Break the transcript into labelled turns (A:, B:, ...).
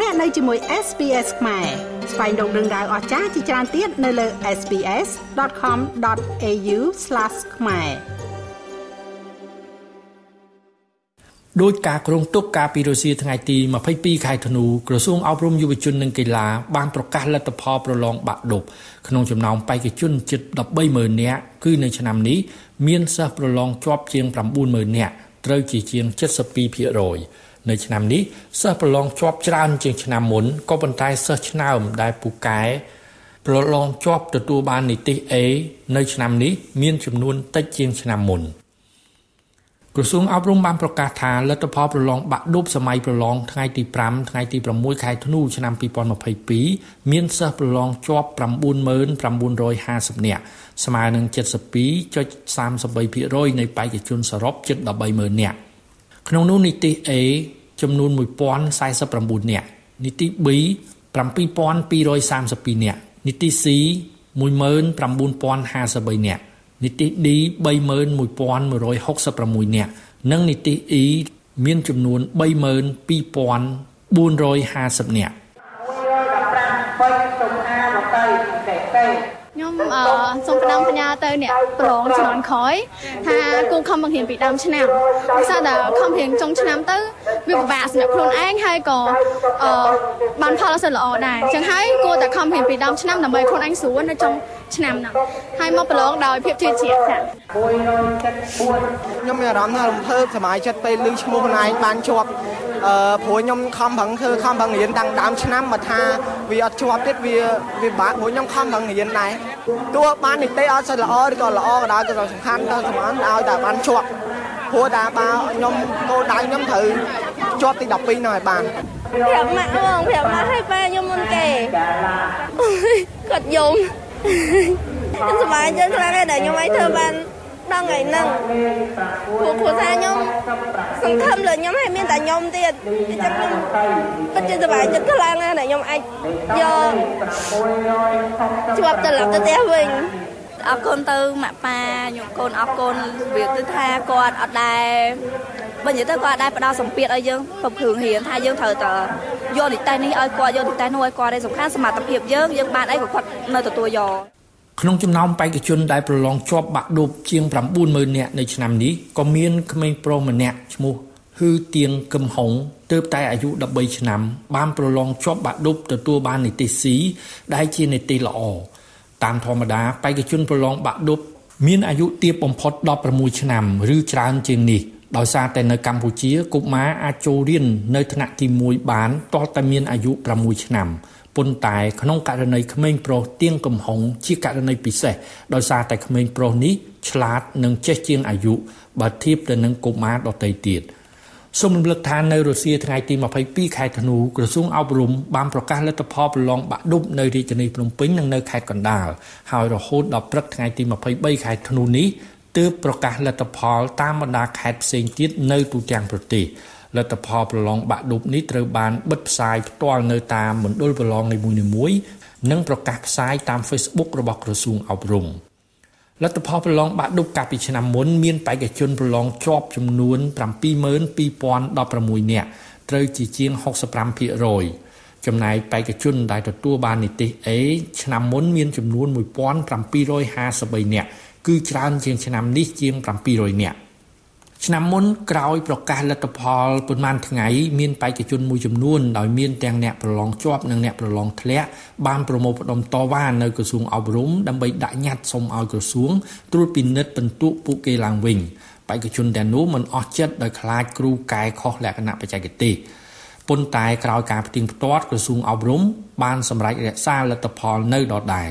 A: លោកអ្នកនៅជាមួយ SPS ខ្មែរស្វែងរកដឹងដៅអស្ចារ្យជាច្រើនទៀតនៅលើ SPS.com.au/ ខ្មែរ
B: ដោយការគ្រោងទុកការពីរុស្ស៊ីថ្ងៃទី22ខែធ្នូក្រសួងអប់រំយុវជននិងកីឡាបានប្រកាសលទ្ធផលប្រឡងបាក់ឌុបក្នុងចំណោមបេក្ខជនជិត130,000នាក់គឺនៅឆ្នាំនេះមានសិស្សប្រឡងជាប់ជាង90,000នាក់ត្រូវជាជាង72% នៅឆ្នាំនេះសិស្សប្រឡងជាប់ច្រើនជាងឆ្នាំមុនក៏ប៉ុន្តែសិស្សឆ្នើមដែលពូកែប្រឡងជាប់ទទួលបាននីតិ A នៅឆ្នាំនេះមានចំនួនតិចជាងឆ្នាំមុន។ក្រសួងអប់រំបានប្រកាសថាលទ្ធផលប្រឡងបាក់ឌុបសម័យប្រឡងថ្ងៃទី5ថ្ងៃទី6ខែធ្នូឆ្នាំ2022មានសិស្សប្រឡងជាប់90950នាក់ស្មើនឹង72.33%នៃបេក្ខជនសរុបជិត130,000នាក់ ក្នុងនោះនីតិ A ចំនួន1049នាក់នីតិ B 7232នាក់នីតិ C 19053នាក់នីតិ D 31166នាក់និងនីតិ E មានចំនួន32450នាក់
C: ខ្ញុំអឺសូមផ្ដាំផ្ញើទៅអ្នកប្រឡងជំនាន់ក្រោយថាគូខំបង្រៀនពីដើមឆ្នាំដោយសារតែខំបង្រៀនចុងឆ្នាំទៅវាពិបាកសម្រាប់ខ្លួនឯងហើយក៏អឺបានផលអ សិលល្អដែរអញ្ចឹងហើយគួរតែខំបង្រៀនពីដើមឆ្នាំដើម្បីខ្លួនឯងស្រួលនៅចុងឆ្នាំហ្នឹងហើយមកប្រឡងដោយភាពជឿជាក់ចា៎
D: ខ្ញុំមានអារម្មណ៍ថារំភើបសមាជិកពេលឮឈ្មោះខ្លួនឯងបានជាប់អឺព្រោះខ្ញុំខំប្រឹងធ្វើខំប្រឹងរៀនតាំងដើមឆ្នាំមកថាវាអត់ជាប់ទៀតវាវាបាក់ព្រោះខ្ញុំខំប្រឹងរៀនដែរទោះបាននីតិអត់សូវល្អឬក៏ល្អក៏ដោយក៏សំខាន់ទៅសម្រាប់ឲ្យតែបានជាប់ព្រោះតែបើខ្ញុំគោលដៅខ្ញុំត្រូវជាប់ទី12ហ្នឹងឲ្យបាន
C: ប្រាប់ម៉ាក់បងប្រាប់ម៉ាក់ឲ្យប៉ាខ្ញុំមុនគេគាត់យំខ្ញុំសប្បាយចិត្តខ្លាំងដែរដែលខ្ញុំអាចធ្វើបានដល់ថ្ងៃហ្នឹងព្រោះគ្រូសាខ្ញុំសង្ឃឹមលើខ្ញុំឲ្យមានតែខ្ញុំទៀតអញ្ចឹងខ្ញុំពិតជាសប្បាយចិត្តខ្លាំងណាស់ដែលខ្ញុំអាចយកជាប់ត្រឡប់ទៅផ្ទះវិញអរគុណទៅម៉ាក់ប៉ាខ្ញុំកូនអរគុណវាគឺថាគាត់អត់ដែរ បើនិយាយទៅគាត់ដែរផ្ដល់សម្ពាធឲ្យយើងប្រព្រឹត្តរៀនថាយើងត្រូវតយកនីតិនេះឲ្យគាត់យកនីតិនោះឲ្យគាត់ឯងសំខាន់សមត្ថភាពយើងយើងបានអីក៏គាត់នៅទទួលយក
B: ក្នុងចំណោមបេក្ខជនដែលប្រឡងជាប់បាក់ឌុបជាង90000នាក់នៅឆ្នាំនេះក៏មានក្មេងប្រុសម្នាក់ឈ្មោះហ៊ឺទៀងកឹមហុងទើបតែអាយុ13ឆ្នាំ បានប្រឡងជាប់បាក់ឌុបទទួលបាននីតិ C ដែលជានីតិល្អតាមធម្មតាបេក្ខជនប្រឡងបាក់ឌុបមានអាយុទាបបំផុត16ឆ្នាំ ឬច្រើនជាងនេះ ដោយសារតែនៅកម្ពុជាកុមារអាចចូលរៀននៅថ្នាក់ទី1បានតតែមានអាយុ6ឆ្នាំប៉ុន្តែក្នុងករណីក្មេងប្រុសទៀងកំហុងជាករណីពិសេសដោយសារតែក្មេងប្រុសនេះឆ្លាតនិងចេះជាងអាយុបើធៀបទៅនឹងកុមារដទៃទៀតសូមរំលឹកថានៅរុស្ស៊ីថ្ងៃទី22ខែធ្នូក្រសួងអប់រំបានប្រកាសលទ្ធផលប្រឡងបាក់ឌុបនៅរាជធានីភ្នំពេញនិងនៅខេត្តកណ្ដាលហើយរហូតដល់ព្រឹកថ្ងៃទី23ខែធ្នូនេះ ទើបប្រកាសលទ្ធផលតាមបណ្ដាខេត្តផ្សេងទៀតនៅទូទាំងប្រទេសលទ្ធផលប្រឡងបាក់ឌុបនេះត្រូវបានបិទផ្សាយផ្ទាល់នៅតាមមណ្ឌលប្រឡងនីមួយៗនិងប្រកាសផ្សាយតាម Facebook របស់ក្រសួងអប់រំលទ្ធផលប្រឡងបាក់ឌុបកាលពីឆ្នាំមុនមានបេក្ខជនប្រឡងជាប់ចំនួន72016នាក់ត្រូវជាជាង65%ចំណែកបេក្ខជនដែលទទួលបាននីតិ A ឆ្នាំមុនមានចំនួន1753នាក់ គឺច្រើនជាងឆ្នាំនេះជាង700នាក់ឆ្នាំមុនក្រោយប្រកាសលទ្ធផលប៉ុន្មានថ្ងៃមានបេក្ខជនមួយចំនួនដោយមានទាំងអ្នកប្រឡងជាប់និងអ្នកប្រឡងធ្លាក់បានប្រមូលផ្ដុំតវ៉ានៅក្រសួងអប់រំដើម្បីដាក់ញត្តិសុំឲ្យក្រសួងត្រួតពិនិត្យពិន្ទុពួកគេឡើងវិញបេក្ខជនទាំងនោះមិនអស់ចិត្តដោយខ្លាចគ្រូកែខុសលក្ខណៈបច្ចេកទេសប៉ុន្តែក្រោយការផ្ទៀងផ្ទាត់ក្រសួងអប់រំបានសម្រេចរក្សាលទ្ធផលនៅដដែល